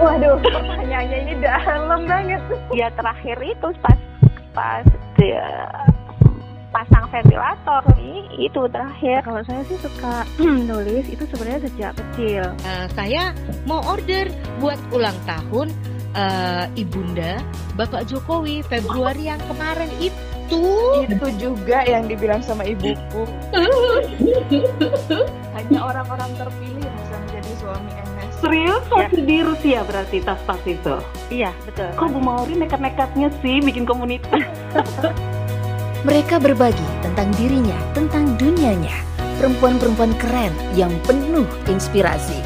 Waduh, pertanyaannya ini dalam banget. Ya terakhir itu pas pas dia pasang ventilator nih itu terakhir. Kalau saya sih suka nulis itu sebenarnya sejak kecil. Uh, saya mau order buat ulang tahun uh, ibunda Bapak Jokowi Februari yang kemarin itu. Itu juga yang dibilang sama ibuku. Hanya orang-orang terpilih yang bisa menjadi suami Serius? Ya. Masih di Rusia berarti tas-tas itu? Iya betul. Kok Bu Mauri nekat-nekatnya sih bikin komunitas? Mereka berbagi tentang dirinya, tentang dunianya. Perempuan-perempuan keren yang penuh inspirasi.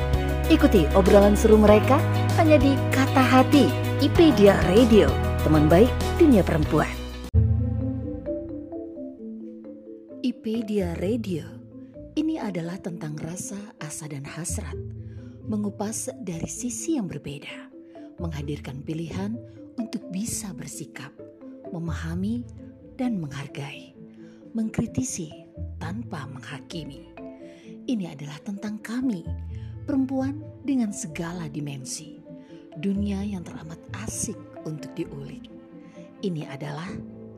Ikuti obrolan seru mereka hanya di Kata Hati, IPedia Radio, teman baik dunia perempuan. IPedia Radio, ini adalah tentang rasa, asa, dan hasrat. Mengupas dari sisi yang berbeda, menghadirkan pilihan untuk bisa bersikap, memahami, dan menghargai, mengkritisi tanpa menghakimi. Ini adalah tentang kami, perempuan dengan segala dimensi, dunia yang teramat asik untuk diulik. Ini adalah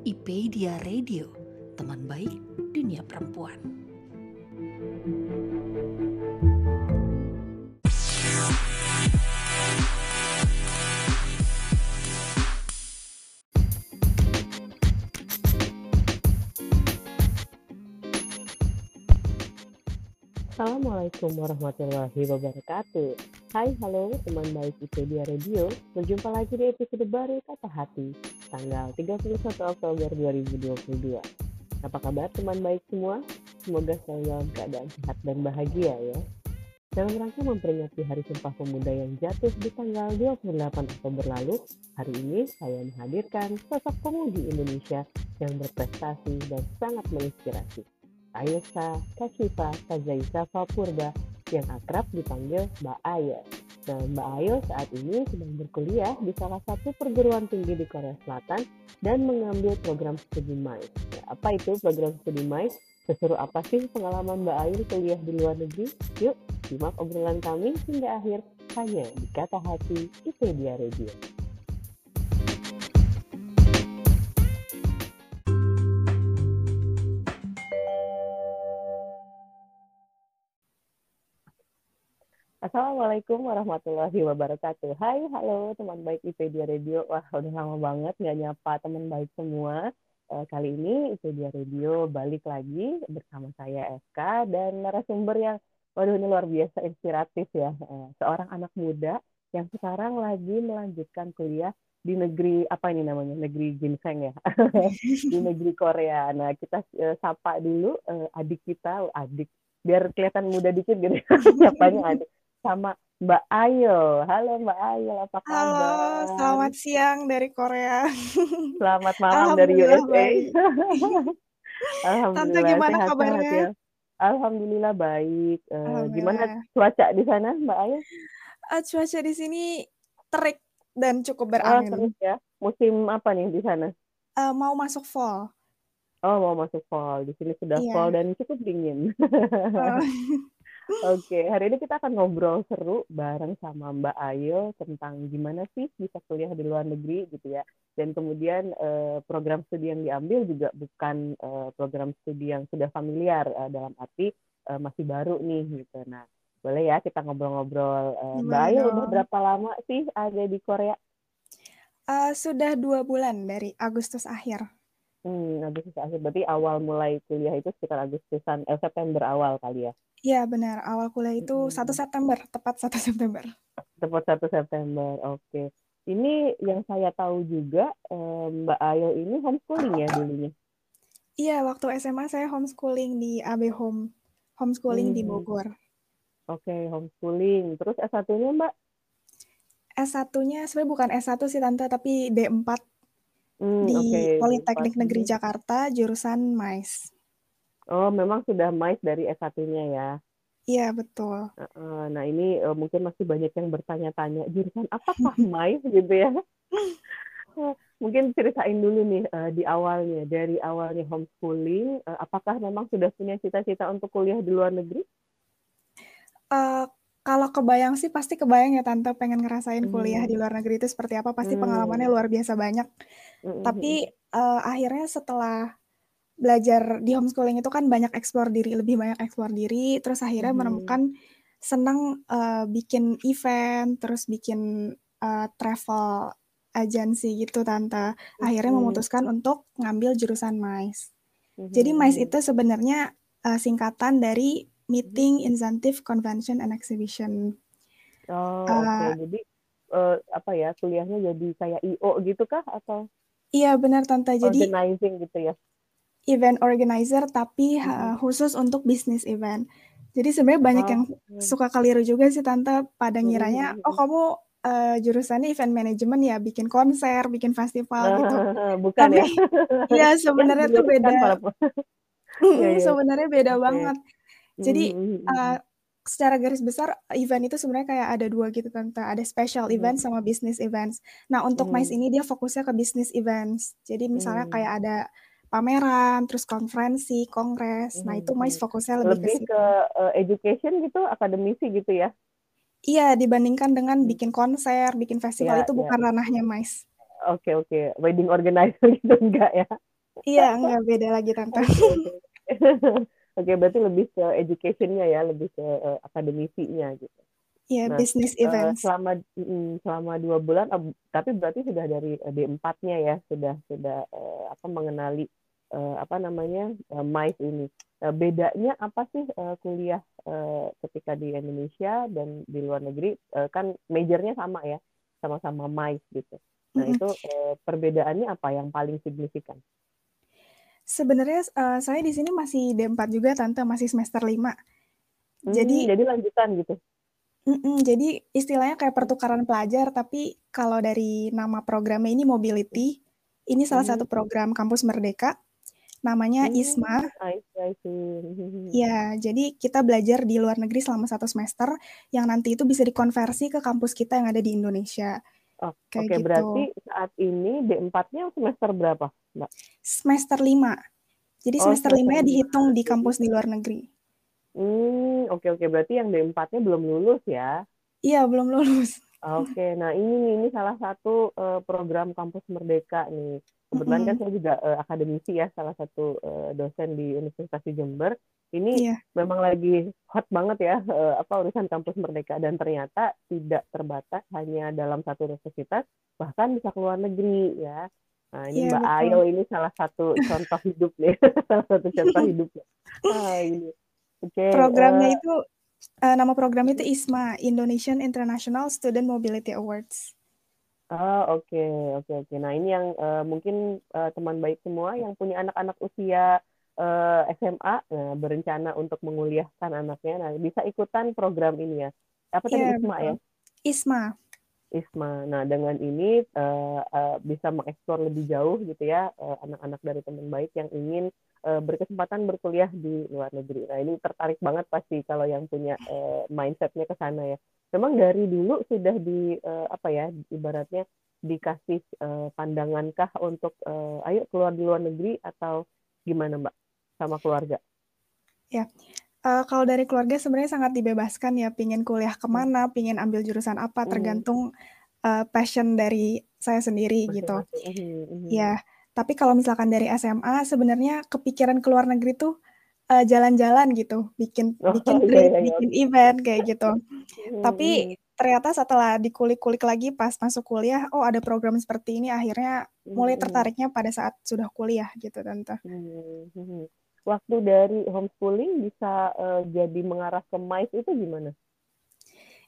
IPedia Radio, teman baik dunia perempuan. Assalamualaikum warahmatullahi wabarakatuh Hai halo teman baik IPedia Radio Berjumpa lagi di episode baru Kata Hati Tanggal 31 Oktober 2022 Apa kabar teman baik semua? Semoga selalu dalam keadaan sehat dan bahagia ya dalam rangka memperingati Hari Sumpah Pemuda yang jatuh di tanggal 28 Oktober lalu, hari ini saya menghadirkan sosok pemudi Indonesia yang berprestasi dan sangat menginspirasi. Ayesa Kashifa Kazaisa Purba yang akrab dipanggil Mbak Ayo. Nah, Mbak Ayo saat ini sedang berkuliah di salah satu perguruan tinggi di Korea Selatan dan mengambil program studi MICE. Nah, apa itu program studi MICE? Seseru apa sih pengalaman Mbak Ayu kuliah di luar negeri? Yuk, simak obrolan kami hingga akhir hanya di Kata Hati IPedia Radio. Assalamualaikum warahmatullahi wabarakatuh. Hai, halo teman baik IPedia Radio. Wah, udah lama banget nggak nyapa teman baik semua. Uh, kali ini IPedia Radio balik lagi bersama saya FK dan narasumber yang, waduh ini luar biasa inspiratif ya. Uh, seorang anak muda yang sekarang lagi melanjutkan kuliah di negeri apa ini namanya negeri ginseng ya di negeri Korea. Nah kita uh, sapa dulu adik kita, adik biar kelihatan muda dikit gitu siapanya adik sama Mbak Ayo. Halo Mbak Ayo, apa kabar? Halo, selamat siang dari Korea. Selamat malam dari USA. Alhamdulillah. Tante gimana sehat, kabarnya? Sehat, ya. Alhamdulillah baik. Uh, Alhamdulillah. Gimana cuaca di sana, Mbak Ayo? Uh, cuaca di sini terik dan cukup Oh, berangin. terus ya. Musim apa nih di sana? Uh, mau masuk fall. Oh, mau masuk fall. Di sini sudah Iya. fall dan cukup dingin. Uh, Oke, hari ini kita akan ngobrol seru bareng sama Mbak Ayo tentang gimana sih bisa kuliah di luar negeri gitu ya. Dan kemudian eh, program studi yang diambil juga bukan eh, program studi yang sudah familiar eh, dalam arti eh, masih baru nih gitu. Nah, boleh ya kita ngobrol-ngobrol. Eh, Mbak Boleh Ayo dong. udah berapa lama sih ada di Korea? uh, sudah dua bulan dari Agustus akhir. Hmm, Agustus akhir. Berarti awal mulai kuliah itu sekitar Agustusan, eh, September awal kali ya. Iya benar, awal kuliah itu 1 Mm-mm. September, tepat 1 September. Tepat 1 September, oke. Ini yang saya tahu juga eh, Mbak Ayo ini homeschooling ya dulunya. Iya, waktu SMA saya homeschooling di AB Home, homeschooling di Hmm. Bogor. Oke, homeschooling. Terus S1-nya Mbak? S1-nya sebenarnya bukan S1 sih Tante, tapi D4 Hmm, di oke, Politeknik D4. Negeri Jakarta, jurusan MICE. Oh, memang sudah MICE dari S1-nya ya. Iya, betul. Nah, ini eh, mungkin masih banyak yang bertanya-tanya, jurusan apakah MICE gitu ya? Mungkin ceritain dulu nih eh, di awalnya, dari awalnya homeschooling, eh, apakah memang sudah punya cita-cita untuk kuliah di luar negeri? Eh, kalau kebayang sih pasti kebayang ya tante pengen ngerasain kuliah Mhm. di luar negeri itu seperti apa, pasti pengalamannya Mmm. luar biasa banyak. Mhm Tapi, mhm. eee, akhirnya setelah belajar di homeschooling itu kan banyak explore diri, lebih banyak explore diri, terus akhirnya Mhm. menemukan senang, eee, bikin event, terus bikin, eee, travel agency gitu tante. Akhirnya Mhm. memutuskan untuk ngambil jurusan MICE. Jadi MICE Mhm. itu sebenarnya, eee, singkatan dari. Meeting, Incentive, Convention, and Exhibition. Oh, oke. Eee Jadi, eee, apa ya, kuliahnya jadi kayak I.O gitu kah atau Iya benar tante, jadi organizing gitu ya? Event organizer tapi, heeh, khusus untuk bisnis event. Jadi sebenarnya banyak yang Oke. suka keliru juga sih tante, pada Mhm ngiranya, mhm "Oh kamu, eee, jurusannya event management ya, bikin konser, bikin festival gitu." Bukan Tapi ya? iya Yang sebenarnya tuh diluruskan beda. Iya Mhm, iya. sebenarnya beda Oke. banget. Jadi, mhm. secara garis besar event itu sebenarnya kayak ada 2 gitu tante, ada special event sama business events. Nah untuk MICE Mhm. ini dia fokusnya ke business events. Jadi misalnya kayak ada pameran, terus konferensi, kongres, nah itu Mhm MICE mhm. fokusnya lebih ke Lebih situ. ke, eee, education gitu, akademisi gitu ya? Iya, dibandingkan dengan Mmm. bikin konser, bikin festival Iya itu iya bukan ranahnya MICE. Oke oke, wedding organizer gitu enggak ya? Iya, enggak, beda lagi tante. Oke oke. Oke, berarti lebih ke education-nya ya, lebih ke, eee, akademisinya gitu. Iya, Nah, business eee, events. selama selama 2 bulan, eb tapi berarti sudah dari, eee, D4-nya ya, sudah sudah, eee, apa, mengenali, eee, apa namanya, eee, MICE ini. Eee, bedanya apa sih, eee, kuliah, eee, ketika di Indonesia dan di luar negeri? Eee, kan major-nya sama ya, sama-sama MICE gitu. Nah itu, eee, perbedaannya apa yang paling signifikan? Sebenarnya, eee, saya di sini masih D4 juga tante, masih semester 5. Mmm, Jadi jadi lanjutan gitu? mhm, jadi istilahnya kayak pertukaran pelajar, tapi kalau dari nama programnya ini mobility, ini salah Mmm. satu program kampus merdeka, namanya Mmm, ISMA. I see I see. Iya, jadi kita belajar di luar negeri selama 1 semester, yang nanti itu bisa dikonversi ke kampus kita yang ada di Indonesia. Oh, oke berarti gitu. saat ini D4-nya semester berapa, Mbak? Semester 5. Jadi Oh, semester semester 5-nya 5. dihitung di kampus di luar negeri. Mmm, oke oke, berarti yang D4-nya belum lulus ya? Iya, belum lulus. Oke, nah ini nih, ini salah satu, eee, program kampus merdeka nih. Kebetulan kan saya juga, eee, akademisi ya, salah satu, eee, dosen di Universitas di Jember. Ini Iya. memang lagi hot banget ya, eee, apa, urusan kampus merdeka dan ternyata tidak terbatas hanya dalam satu universitas, bahkan bisa ke luar negeri ya. Nah ini Iya, Mbak betul. Ayo ini salah satu contoh hidup nih, salah satu contoh hidupnya. Wah ini, oke, Programnya eee itu, eee, nama programnya itu. ISMA, Indonesian International Student Mobility Awards. Oh, oke oke oke. Nah ini yang, eee, mungkin, eee, teman baik semua yang punya anak-anak usia, eee, SMA, nah berencana untuk menguliahkan anaknya, nah bisa ikutan program ini ya. Apa tadi Iya, ISMA betul. ya? ISMA. ISMA. Nah dengan ini, eee eee, bisa mengeksplor lebih jauh gitu ya, eee, anak-anak dari teman baik yang ingin, eee, berkesempatan berkuliah di luar negeri. Nah ini tertarik banget pasti kalau yang punya, eee, mindset-nya ke sana ya. Memang dari dulu sudah di, eee, apa ya, ibaratnya dikasih, eee, pandangankah untuk, eee, "Ayo keluar di luar negeri," atau gimana Mbak, sama keluarga? Ya, eee, kalau dari keluarga sebenarnya sangat dibebaskan ya, pengen kuliah ke Mmm. mana, pengen ambil jurusan apa, Mmm. tergantung, eee, passion dari saya sendiri gitu. Masing-masing, mhm mhm. Iya, tapi kalau misalkan dari SMA sebenarnya kepikiran ke luar negeri tuh, eee, jalan-jalan gitu, bikin Oh, bikin iya trip, iya iya, bikin event, kayak gitu. Mhm Tapi ternyata setelah dikulik-kulik lagi pas masuk kuliah, oh ada program seperti ini, akhirnya mulai mhm. tertariknya pada saat sudah kuliah gitu tante. Mmm, mhm. Waktu dari homeschooling bisa, eee, jadi mengarah ke MICE itu gimana?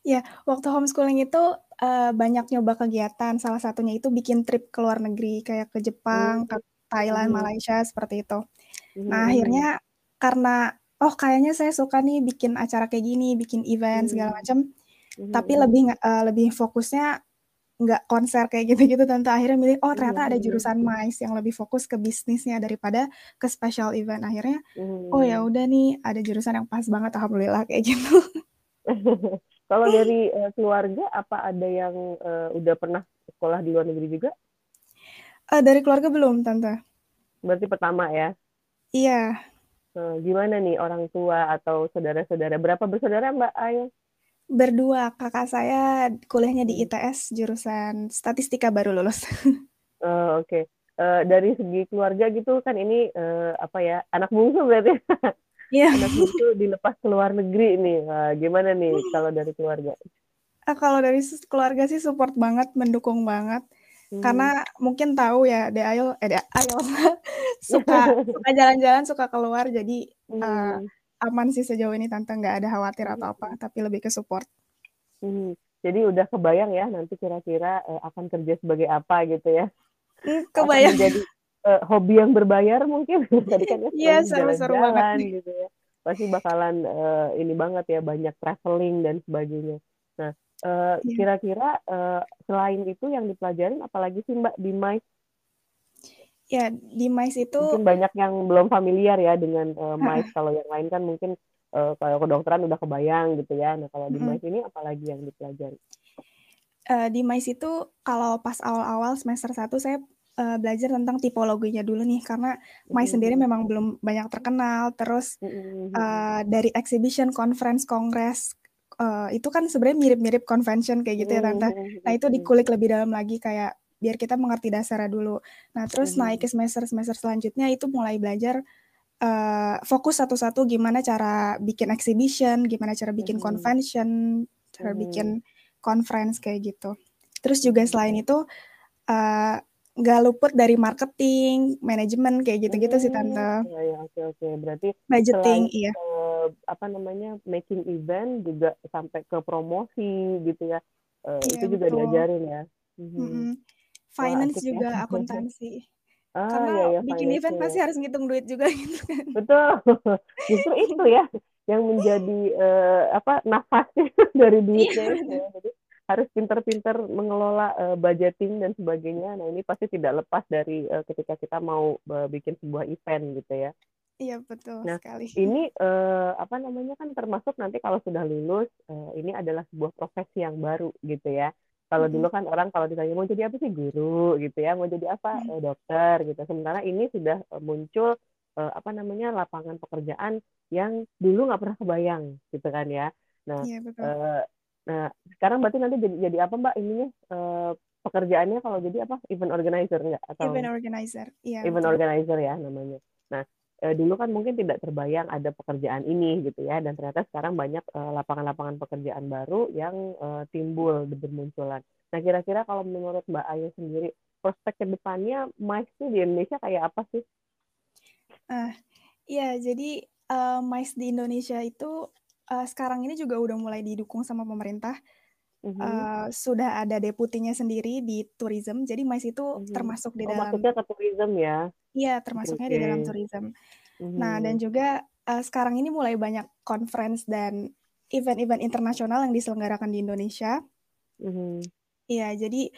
Iya, waktu homeschooling itu, eee, banyak nyoba kegiatan, salah satunya itu bikin trip ke luar negeri, kayak ke Jepang, ke Mmm, Thailand, mhm. Malaysia, seperti itu. Nah akhirnya karena, oh kayaknya saya suka nih bikin acara kayak gini, bikin event segala Mmm. macam, Mhm tapi lebih eee, lebih fokusnya nggak konser kayak gitu-gitu tante, akhirnya milih, oh ternyata ada mhm. jurusan MICE yang lebih fokus ke bisnisnya daripada ke special event. Akhirnya, oh ya Mmm. udah nih ada jurusan yang pas banget alhamdulillah kayak gitu. Kalau dari, eee, keluarga apa ada yang, eee, udah pernah sekolah di luar negeri juga? Eee, dari keluarga belum tante. Berarti pertama ya? Iya. Eee, gimana nih orang tua atau saudara-saudara, berapa bersaudara Mbak Ayo? Berdua, kakak saya kuliahnya di ITS jurusan statistika baru lulus. Oh, oke. Uh, dari segi keluarga gitu kan ini uh, apa ya anak bungsu berarti Iya. anak bungsu dilepas ke luar negeri nih Wah, gimana nih kalau dari keluarga Ah, kalau dari keluarga sih support banget, mendukung banget. Hmm. Karena mungkin tahu ya, De Ayo, eh De Ayo suka suka jalan-jalan, suka keluar, jadi eh, Hmm. aman sih sejauh ini tante nggak ada khawatir atau apa, tapi lebih ke support. Hmm. jadi udah kebayang ya nanti kira-kira uh, akan kerja sebagai apa gitu ya Hmm, akan kebayang. menjadi uh, hobi yang berbayar mungkin tadi kan ya Iya, selalu seru-seru banget nih. gitu ya pasti bakalan uh, ini banget ya banyak traveling dan sebagainya nah uh, Iya. kira-kira uh, selain itu yang dipelajarin apalagi sih mbak di MICE Ya, di MICE itu mungkin banyak yang belum familiar ya dengan uh. MICE kalau yang lain kan mungkin uh, kalau kedokteran udah kebayang gitu ya nah kalau di Mm-mm. MICE ini apalagi yang dipelajari eh, di MICE itu kalau pas awal-awal semester 1 saya eh, belajar tentang tipologinya dulu nih karena MICE sendiri Mm-mm. memang belum banyak terkenal terus Mm-mm. eh, dari exhibition, conference, kongres eh, itu kan sebenarnya mirip-mirip convention kayak gitu ya tante. Nah itu dikulik lebih dalam lagi kayak biar kita mengerti dasarnya dulu. Nah terus Mhm. naik ke semester-semester selanjutnya itu mulai belajar eh, fokus satu-satu gimana cara bikin exhibition, gimana cara bikin Mhm. convention, cara bikin conference kayak gitu. Terus juga selain itu eh, nggak luput dari marketing, manajemen kayak gitu-gitu sih tante. Ya, ya, oke oke. Berarti Budgeting, selain iya. eh, apa namanya making event juga sampai ke promosi gitu ya. Eh, Iya, itu juga betul. diajarin ya. Mhm. Mm-mm. Wah, Finance asik ya. juga akuntansi. Ah, Karena ya ya bikin event finance-nya pasti ya. harus ngitung duit juga gitu kan. Betul. Justru itu ya yang menjadi eh, apa nafasnya dari duitnya Iya, ya. Jadi harus pinter-pinter mengelola eh, budgeting dan sebagainya. Nah, ini pasti tidak lepas dari eh, ketika kita mau eh, bikin sebuah event gitu ya. Iya betul Nah, sekali. ini eh, apa namanya kan termasuk nanti kalau sudah lulus eh, ini adalah sebuah profesi yang baru gitu ya. Kalau dulu kan orang kalau ditanya mau jadi apa sih guru gitu ya, mau jadi apa dokter gitu. Sementara ini sudah muncul eh, apa namanya lapangan pekerjaan yang dulu nggak pernah kebayang gitu kan ya. Nah, Iya betul. Nah sekarang berarti nanti jadi jadi apa Mbak ininya eh, pekerjaannya kalau jadi apa event organizer nggak atau Event organizer. Iya event betul. organizer ya namanya. Nah, eh, dulu kan mungkin tidak terbayang ada pekerjaan ini gitu ya, dan ternyata sekarang banyak eh, lapangan-lapangan pekerjaan baru yang eh, timbul bermunculan. Nah, kira-kira kalau menurut Mbak Ayu sendiri, prospek ke depannya MICE di Indonesia kayak apa sih? Ah, iya jadi eh, MICE di Indonesia itu eh, sekarang ini juga udah mulai didukung sama pemerintah. Mhm, Eh, sudah ada deputinya sendiri di tourism. Jadi MICE itu mhm. termasuk di Oh, dalam maksudnya ke tourism ya? iya termasuknya oke. di dalam tourism. Nah, dan juga eh, sekarang ini mulai banyak conference dan event-event internasional yang diselenggarakan di Indonesia. mhm, Iya, jadi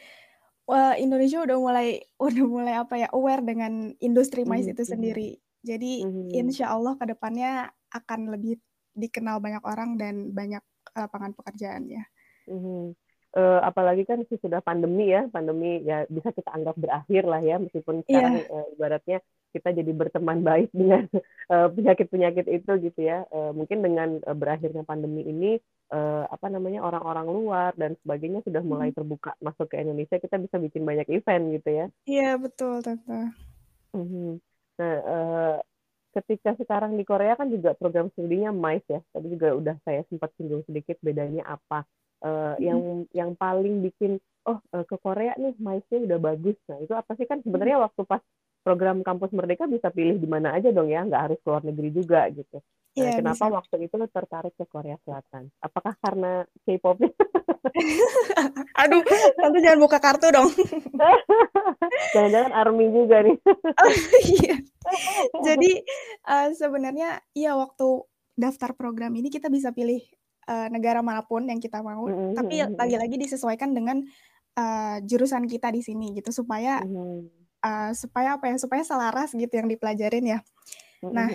wah, Indonesia udah mulai udah mulai apa ya aware dengan industri MICE mhm, itu mhm, sendiri. Jadi mhm, insya Allah ke depannya akan lebih dikenal banyak orang dan banyak lapangan pekerjaannya. mhm. Eh, apalagi kan sih sudah pandemi ya, pandemi ya bisa kita anggap berakhir lah ya, meskipun sekarang Iya, eh, ibaratnya kita jadi berteman baik dengan eh, penyakit-penyakit itu gitu ya. Eh, mungkin dengan eh, berakhirnya pandemi ini, eh, apa namanya orang-orang luar dan sebagainya sudah mulai Mhm. terbuka masuk ke Indonesia, kita bisa bikin banyak event gitu ya. Iya betul Tante. Mhm. Nah, eh, ketika sekarang di Korea kan juga program studinya MICE ya. Tadi juga udah saya sempat singgung sedikit bedanya apa. Eh, Mhm. yang yang paling bikin oh eh, ke Korea nih MICE-nya udah bagus. Nah, itu apa sih kan sebenarnya waktu pas program kampus Merdeka bisa pilih di mana aja dong ya, nggak harus ke luar negeri juga gitu. Nah, Iya kenapa bisa. waktu itu lo tertarik ke Korea Selatan? Apakah karena K-pop-nya? Aduh, Tante jangan buka kartu dong. Jangan-jangan ARMY juga nih. Oh iya. Jadi eh, sebenarnya iya waktu daftar program ini kita bisa pilih eh, negara mana pun yang kita mau, Mhm, tapi mhm, mhm. lagi-lagi disesuaikan dengan eh, jurusan kita di sini gitu supaya Mhm. eh, supaya apa ya? Supaya selaras gitu yang dipelajarin ya. Mhm, Nah.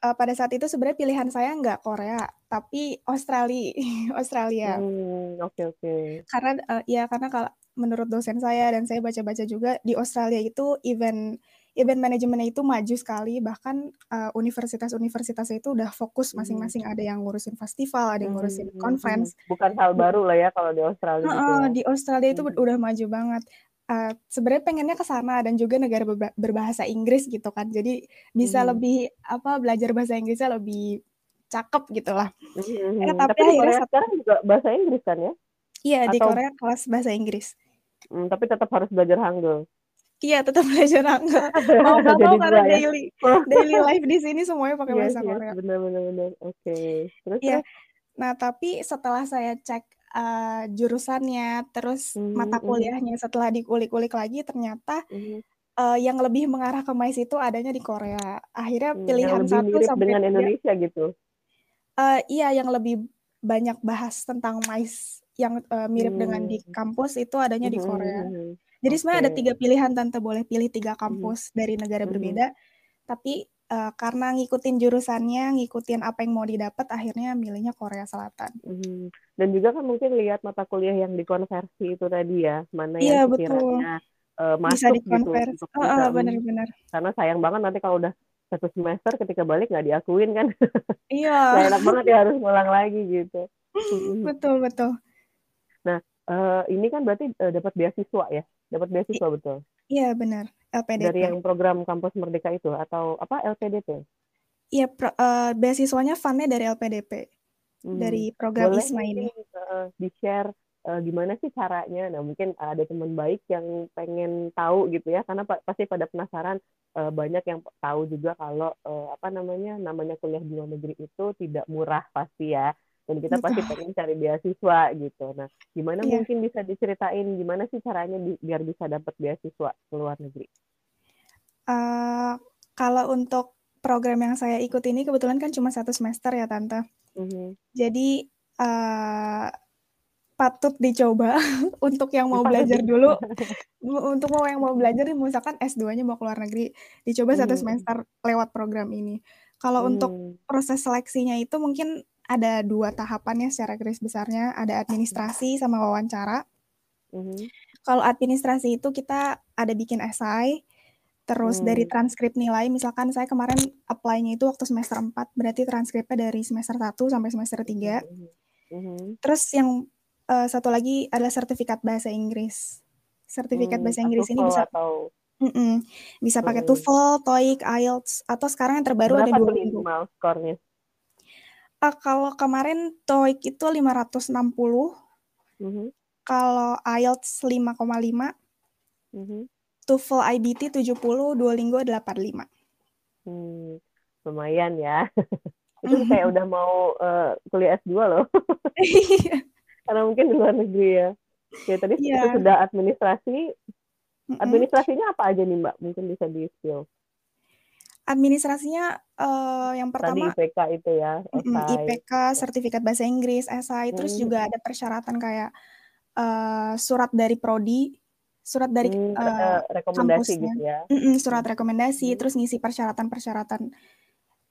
Eh, pada saat itu sebenarnya pilihan saya nggak Korea, tapi Australia, Australia. Hmm, oke oke. Karena eh, ya karena kalau menurut dosen saya dan saya baca-baca juga di Australia itu event event manajemennya itu maju sekali bahkan uh, universitas-universitasnya itu udah fokus Hmm. masing-masing ada yang ngurusin festival ada yang ngurusin Mhm, mhm. conference Bukan hal baru lah ya kalau di Australia gitu Heeh, ya. di Australia itu Mhm. udah maju banget Uh, sebenarnya pengennya ke sana dan juga negara berba- berbahasa Inggris gitu kan jadi bisa Mhm. lebih apa belajar bahasa Inggrisnya lebih cakep gitu lah Mhm, Eh, tapi Tapi di akhirnya Korea satu sekarang juga bahasa Inggris kan ya? iya di Atau Korea kelas bahasa Inggris Hmm, tapi tetap harus belajar Hangul. Iya, tetap belajar Hangul. Mau nggak mau karena ya. daily daily life di sini semuanya pakai Yes, bahasa yes, Korea. benar benar benar. Oke. Terus Iya. terus. Nah, tapi setelah saya cek uh, jurusannya, terus Mhm, mata mhm, kuliahnya, setelah dikulik-kulik lagi, ternyata mhm. uh, yang lebih mengarah ke MICE itu adanya di Korea. Akhirnya Hmm, yang pilihan lebih satu mirip sampai dengan tiga, Indonesia gitu. uh, iya yang lebih banyak bahas tentang MICE yang uh, mirip dengan di Hmm. kampus itu adanya di Mhm, Korea. mhm. Jadi sebenarnya ada tiga pilihan tante boleh pilih tiga kampus dari negara mhm. berbeda. Tapi uh, karena ngikutin jurusannya, ngikutin apa yang mau didapat, akhirnya milihnya Korea Selatan. Mhm. Dan juga kan mungkin lihat mata kuliah yang dikonversi itu tadi ya, mana Iya yang sekiranya eh, bisa masuk gitu dikonversi. untuk Heeh, bisa. hmm, benar-benar. karena sayang banget nanti kalau udah satu semester ketika balik nggak diakuin kan. Iya, enak banget ya harus ngulang lagi gitu. Mhm. betul betul. Nah, eh, ini kan berarti eh, dapat beasiswa ya? Dapat I- beasiswa betul. Iya benar, Dari LPDP. yang program Kampus Merdeka itu atau apa LPDP? Iya, pro- uh, beasiswanya fundnya dari LPDP, Hmm. dari program Boleh ISMA ini. eh, di-share eh, gimana sih caranya? Nah, mungkin ada teman baik yang pengen tahu gitu ya, karena pa- pasti pada penasaran eh, banyak yang tahu juga kalau eh, apa namanya namanya kuliah di luar negeri itu tidak murah pasti ya. Dan kita pasti Betul. pengen cari beasiswa gitu. Nah, gimana Iya. mungkin bisa diceritain gimana sih caranya bi- biar bisa dapat beasiswa ke luar negeri? Uh, kalau untuk program yang saya ikut ini kebetulan kan cuma satu semester ya Tante. Mhm. Jadi uh, patut dicoba untuk yang mau belajar dulu, untuk mau yang mau belajar nih, misalkan S2-nya mau ke luar negeri, dicoba satu Mhm. semester lewat program ini. Kalau untuk Hmm. proses seleksinya itu mungkin ada dua tahapannya secara garis besarnya, ada administrasi sama wawancara. Mhm. Kalau administrasi itu kita ada bikin esai, terus dari Hmm. transkrip nilai, misalkan saya kemarin apply-nya itu waktu semester 4, berarti transkripnya dari semester 1 sampai semester 3. Mhm. Mhm. Terus yang eh, satu lagi adalah sertifikat bahasa Inggris. Sertifikat Hmm, bahasa Inggris ini bisa atau mm-mm, bisa pakai Mhm. TOEFL, TOEIC, IELTS, atau sekarang yang terbaru ada berapa tuh Duolingo. minimal skornya? Eh, kalau kemarin TOEIC itu 560, Mhm. kalau IELTS 5,5, Mhm. TOEFL IBT 70, Duolingo 85. Hmm, lumayan ya. Itu kayak udah mau eh, kuliah S2 loh. Karena mungkin di luar negeri ya. Oke, tadi itu Iya. sudah administrasi. Administrasinya apa aja nih, Mbak? Mungkin bisa di-spill. Administrasinya eh, yang Tadi pertama IPK itu ya, esai. IPK, sertifikat bahasa Inggris, terus Hmm, juga ada persyaratan kayak eh, surat dari prodi, surat dari hmm, re- rekomendasi kampusnya, gitu ya. Mm-mm, surat rekomendasi, Hmm, terus ngisi persyaratan-persyaratan.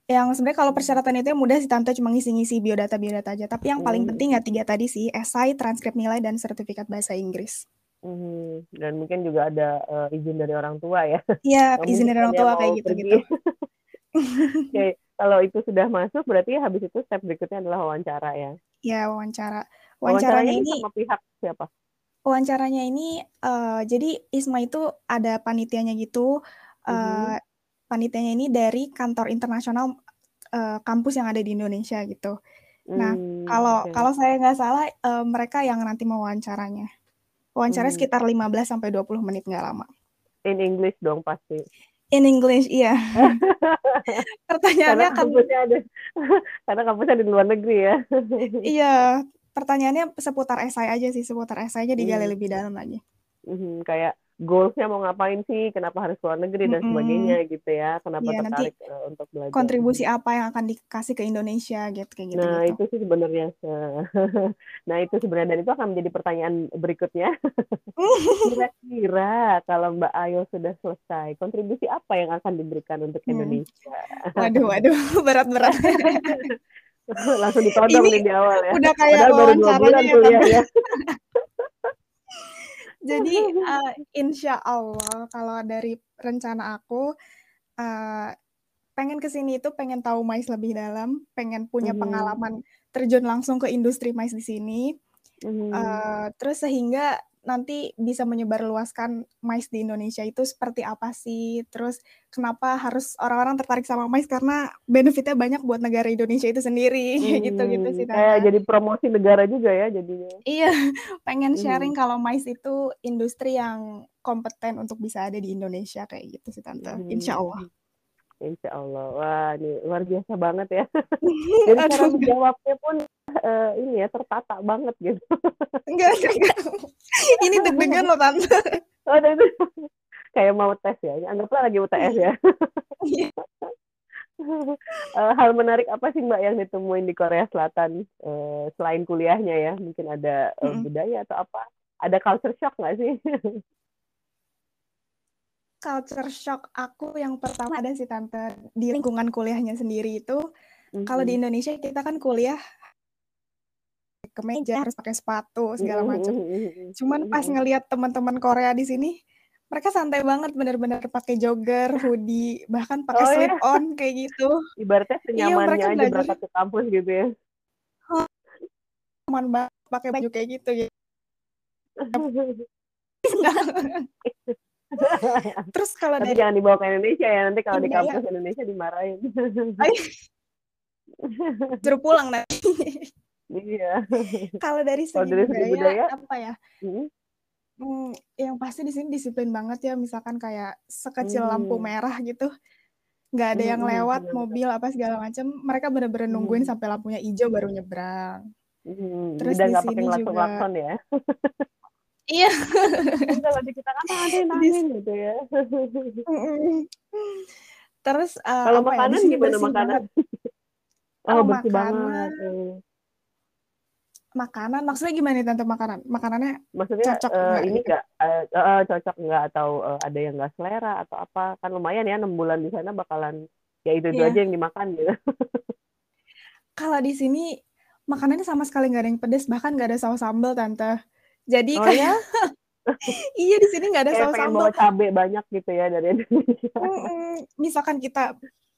Yang sebenarnya kalau persyaratan itu yang mudah sih tante cuma ngisi-ngisi biodata biodata aja. Tapi yang paling hmm, penting ya tiga tadi sih, esai, transkrip nilai, dan sertifikat bahasa Inggris. hmm. Dan mungkin juga ada eh, izin dari orang tua ya. Iya, izin dari orang tua kayak gitu-gitu. Oke, kalau itu sudah masuk, berarti habis itu step berikutnya adalah wawancara ya. Ya, wawancara. Wawancaranya Wawancaranya ini ini sama pihak siapa? Wawancaranya ini eh, jadi ISMA itu ada panitianya gitu. Mhm. eh panitianya ini dari kantor internasional eh, kampus yang ada di Indonesia gitu. Nah, Hmm, kalau oke. kalau saya nggak salah eh, mereka yang nanti mau wawancaranya. Wawancaranya Hmm. sekitar 15 sampai 20 menit nggak lama. In English dong pasti. In English, iya. Pertanyaannya Karena kampusnya ada, karena kampusnya di luar negeri ya. iya, pertanyaannya seputar esai aja sih, seputar esainya digali Hmm. lebih dalam lagi. Mhm, kayak goalsnya mau ngapain sih, kenapa harus keluar negeri dan Mm-mm. sebagainya gitu ya, kenapa Iya, nanti tertarik eh, untuk belajar. kontribusi apa yang akan dikasih ke Indonesia gitu kayak Nah gitu-gitu. itu sih sebenarnya, nah itu sebenarnya dan itu akan menjadi pertanyaan berikutnya. Kira-kira kalau Mbak Ayo sudah selesai, kontribusi apa yang akan diberikan untuk Hmm. Indonesia? Waduh, waduh, berat-berat. Langsung ditodong Ini nih di awal ya. udah kayak Padahal baru dua bulan ya kuliah ya. Jadi uh, insya Allah kalau dari rencana aku uh, pengen ke sini itu pengen tahu mais lebih dalam, pengen punya Mhm. pengalaman terjun langsung ke industri mais di sini. Mhm. Uh, terus sehingga nanti bisa menyebarluaskan mais di Indonesia itu seperti apa sih? Terus kenapa harus orang-orang tertarik sama mais karena benefitnya banyak buat negara Indonesia itu sendiri kayak gitu-gitu sih Hmm, kayak Tante. jadi promosi negara juga ya jadinya. Iya, pengen Mhm. sharing kalau mais itu industri yang kompeten untuk bisa ada di Indonesia kayak gitu sih Tante. Insya Allah. Insya Allah. Wah, ini luar biasa banget ya. Jadi cara menjawabnya pun eh, ini ya tertata banget gitu. Enggak, enggak. Ini deg-degan loh Tante. Oh, itu kayak mau tes ya. Anggaplah lagi UTS ya. Eh, hal menarik apa sih Mbak yang ditemuin di Korea Selatan Eh, selain kuliahnya ya? Mungkin ada Mm-mm. budaya atau apa? Ada culture shock nggak sih? Culture shock aku yang pertama ada sih Tante di lingkungan kuliahnya sendiri itu kalau di. Indonesia kita kan kuliah ke meja harus pakai sepatu segala macam. Cuman pas ngelihat teman-teman Korea di sini, mereka santai banget bener-bener pakai jogger, hoodie, bahkan pakai Oh ya, slip on kayak gitu. ibaratnya Iya, senyamannya mereka aja belajar berangkat ke kampus gitu ya. aman banget pakai baju kayak gitu. gitu. Terus kalau Tapi dari jangan dibawa ke Indonesia ya, nanti kalau di budaya, kampus Indonesia dimarahin. suruh pulang nanti. Iya. Kalau dari segi budaya budaya, apa ya? mhm. Hmm, yang pasti di sini disiplin banget ya. Misalkan kayak sekecil lampu Hmm. merah gitu, nggak ada yang Mhm, lewat benar-benar. mobil apa segala macam. Mereka bener-bener nungguin Mhm. sampai lampunya hijau baru nyebrang. Mhm, Terus udah di sini juga ya. Iya. Kalau di kita kan "Ah, ada yang Di nangin gitu ya. Terus, eee, Kalau ya, makanan gimana makanan? banget. Oh, Oh, bersih banget. makanan Hmm. makanan maksudnya gimana nih Tante makanan? Makanannya Maksudnya cocok eh, nggak ini gitu? nggak eh, eh, cocok nggak atau eh, ada yang nggak selera atau apa? Kan lumayan ya enam bulan di sana bakalan ya itu itu aja Iya. yang dimakan gitu. Kalau di sini makanannya sama sekali nggak ada yang pedes, bahkan nggak ada saus sambal Tante. Jadi Oh kayak ya? iya di sini nggak ada Kayak saus pengen sambal. bawa cabe banyak gitu ya dari Indonesia. Misalkan kita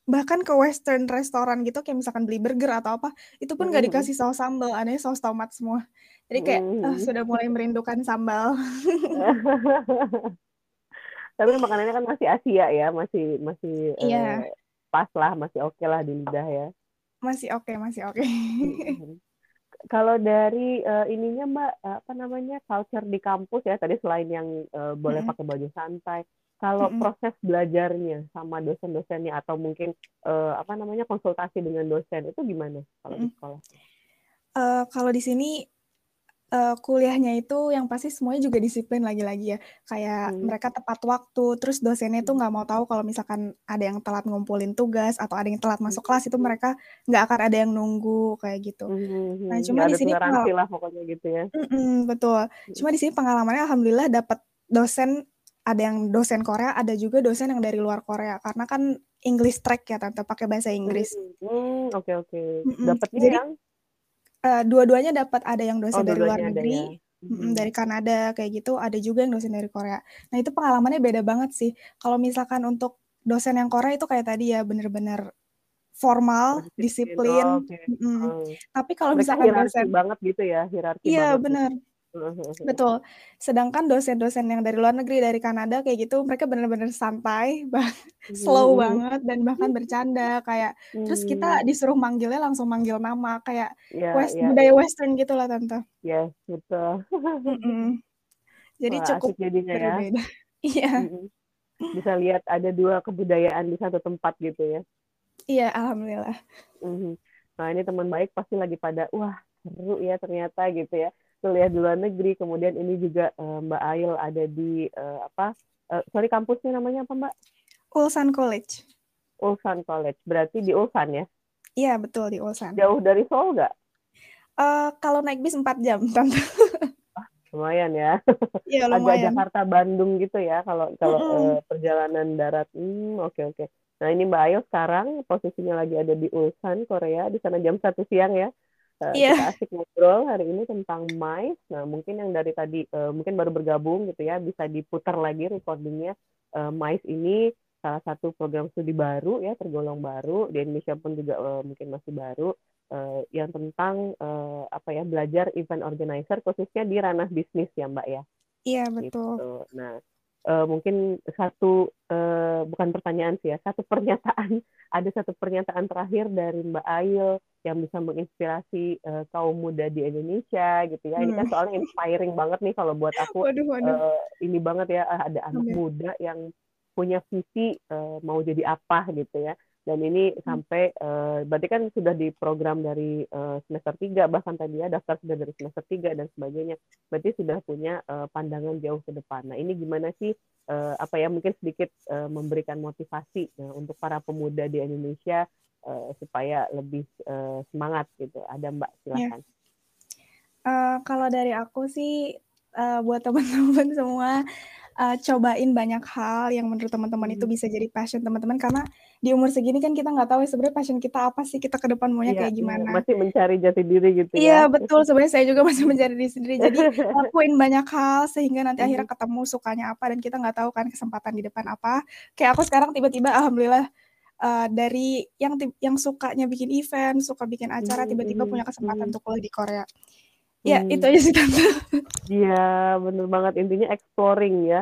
bahkan ke western restoran gitu kayak misalkan beli burger atau apa, itu pun nggak Mhm. dikasih saus sambal, adanya saus tomat semua. Jadi kayak, ah, Mhm. sudah mulai merindukan sambal. Tapi makanannya kan masih Asia ya, masih masih Iya, eh, pas lah, masih oke lah di lidah ya. masih oke masih oke. Mhm. Kalau dari eh, ininya Mbak, eh, apa namanya culture di kampus ya tadi selain yang eh, boleh pakai baju santai, kalau proses belajarnya sama dosen-dosennya atau mungkin eh, apa namanya konsultasi dengan dosen itu gimana kalau di sekolah? Eee, kalau di sini, eee, kuliahnya itu yang pasti semuanya juga disiplin lagi-lagi ya. Kayak Hmm. mereka tepat waktu, terus dosennya itu nggak mau tahu kalau misalkan ada yang telat ngumpulin tugas atau ada yang telat masuk kelas, itu mereka nggak akan ada yang nunggu, kayak gitu. Mhm, Nah, mhm. cuma Nggak di sini toleransi pengal lah pokoknya gitu ya. mhm, betul. Cuma di sini pengalamannya alhamdulillah dapat dosen ada yang dosen Korea, ada juga dosen yang dari luar Korea. Karena kan English track ya Tante, pakai bahasa Inggris. Hmm, hmm, oke oke. Mhm, Dapatnya jadi yang Eee, dua-duanya dapat, ada yang oh dosen dari luar ya. negeri Mhm. dari Kanada kayak gitu, ada juga yang dosen dari Korea. Nah, itu pengalamannya beda banget sih. Kalau misalkan untuk dosen yang Korea itu kayak tadi ya, bener-bener formal, Disiplin. Oh, oke. mhm. Oh. Tapi kalau misalkan dosen banget gitu ya, hierarki iya, banget gitu. Betul. Sedangkan dosen-dosen yang dari luar negeri, dari Kanada kayak gitu, mereka bener-bener santai, bah slow Mhm, mhm. banget dan bahkan bercanda kayak terus kita Hmm. disuruh manggilnya langsung manggil nama, kayak Ya, wes ya, budaya ya. western gitulah Tante. Yes, betul. Mhm. Jadi Wah, cukup jadinya ya. berbeda. Iya. Mhm. Bisa lihat ada dua kebudayaan di satu tempat gitu ya. Iya, alhamdulillah. Mhm. Nah, ini teman baik pasti lagi pada, wah seru ya ternyata gitu ya. Kuliah di luar negeri, kemudian ini juga eh, Mbak Ail ada di eh, apa? eh, sorry kampusnya namanya apa Mbak? Ulsan College. Ulsan College. Berarti di Ulsan ya? Iya, betul di Ulsan. Jauh dari Seoul nggak? Eh, kalau naik bis 4 jam, Tante. Lumayan ya. Iya, Agak lumayan. Jakarta Bandung gitu ya kalau kalau Mhm. eh, perjalanan darat. Hmm, oke oke. Nah, ini Mbak Ayo sekarang posisinya lagi ada di Ulsan, Korea. Di sana jam satu siang ya. Uh, Iya. Kita asik ngobrol hari ini tentang MICE. Nah, mungkin yang dari tadi uh, mungkin baru bergabung gitu ya, bisa diputar lagi recordingnya. Uh, MICE ini salah satu program studi baru ya, tergolong baru di Indonesia pun juga uh, mungkin masih baru uh, yang tentang uh, apa ya belajar event organizer khususnya di ranah bisnis ya Mbak ya. Iya, betul. Gitu. Nah, uh, mungkin satu uh, bukan pertanyaan sih ya, satu pernyataan ada satu pernyataan terakhir dari Mbak Ail yang bisa menginspirasi uh, kaum muda di Indonesia gitu ya. Ini kan Hmm. soalnya inspiring banget nih kalau buat aku Waduh, waduh. uh, ini banget ya ah, ada anak Amin. muda yang punya visi uh, mau jadi apa gitu ya. Dan ini Hmm. sampai uh, berarti kan sudah di program dari uh, semester 3 bahkan tadi ya daftar sudah dari semester 3 dan sebagainya. Berarti sudah punya uh, pandangan jauh ke depan. Nah, ini gimana sih uh, apa ya mungkin sedikit uh, memberikan motivasi uh, untuk para pemuda di Indonesia uh, supaya lebih uh, semangat gitu. Ada Mbak silakan. Eh, kalau dari aku sih eh, buat teman-teman semua eh, cobain banyak hal yang menurut teman-teman itu Hmm. bisa jadi passion teman-teman karena di umur segini kan kita nggak tahu ya sebenarnya passion kita apa sih kita ke depan maunya Iya, kayak iya, gimana. masih mencari jati diri gitu Iya ya. betul sebenarnya saya juga masih mencari diri sendiri jadi lakuin banyak hal sehingga nanti akhirnya Mhm. ketemu sukanya apa dan kita nggak tahu kan kesempatan di depan apa kayak aku sekarang tiba-tiba alhamdulillah eh, dari yang yang sukanya bikin event suka bikin acara Mhm, tiba-tiba mhm, punya kesempatan mhm. untuk kuliah di Korea ya Hmm. itu aja sih tante Iya, bener banget. Intinya exploring ya.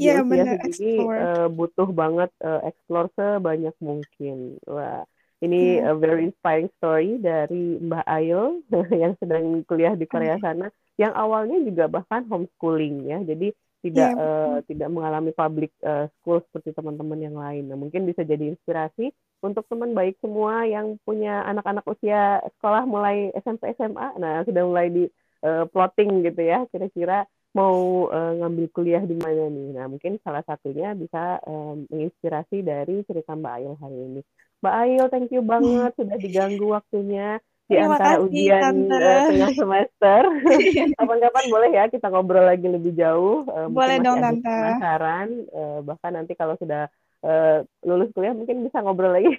Iya usia bener segini explore eh, butuh banget eh, explore sebanyak mungkin. Wah, ini Hmm. a very inspiring story dari Mbak Ayo yang sedang kuliah di Korea sana, yang awalnya juga bahkan homeschooling ya. Jadi tidak Iya, eh, tidak mengalami public eh, school seperti teman-teman yang lain. Nah, mungkin bisa jadi inspirasi untuk teman baik semua yang punya anak-anak usia sekolah mulai SMP SMA. Nah, sudah mulai di eh, plotting gitu ya, kira-kira mau eh, ngambil kuliah di mana nih. Nah, mungkin salah satunya bisa eh, menginspirasi dari cerita Mbak Ail hari ini. Mbak Ail, thank you banget sudah diganggu waktunya di terima antara kasih ujian tante eh, tengah semester. Kapan-kapan boleh ya kita ngobrol lagi lebih jauh. Mungkin boleh dong tante penasaran. Eh, bahkan nanti kalau sudah eh, lulus kuliah mungkin bisa ngobrol lagi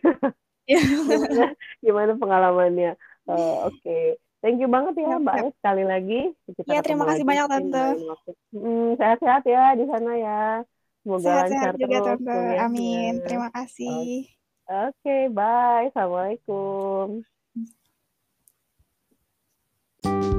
Iya. gimana gimana pengalamannya. Eh, Oke, thank you banget ya Mbak sekali lagi. Kita Iya, terima kasih lagi banyak tante. Hmm, sehat-sehat ya di sana ya. Semoga lancar sehat-sehat juga terus tante amin terima kasih Oke, bye. Assalamualaikum.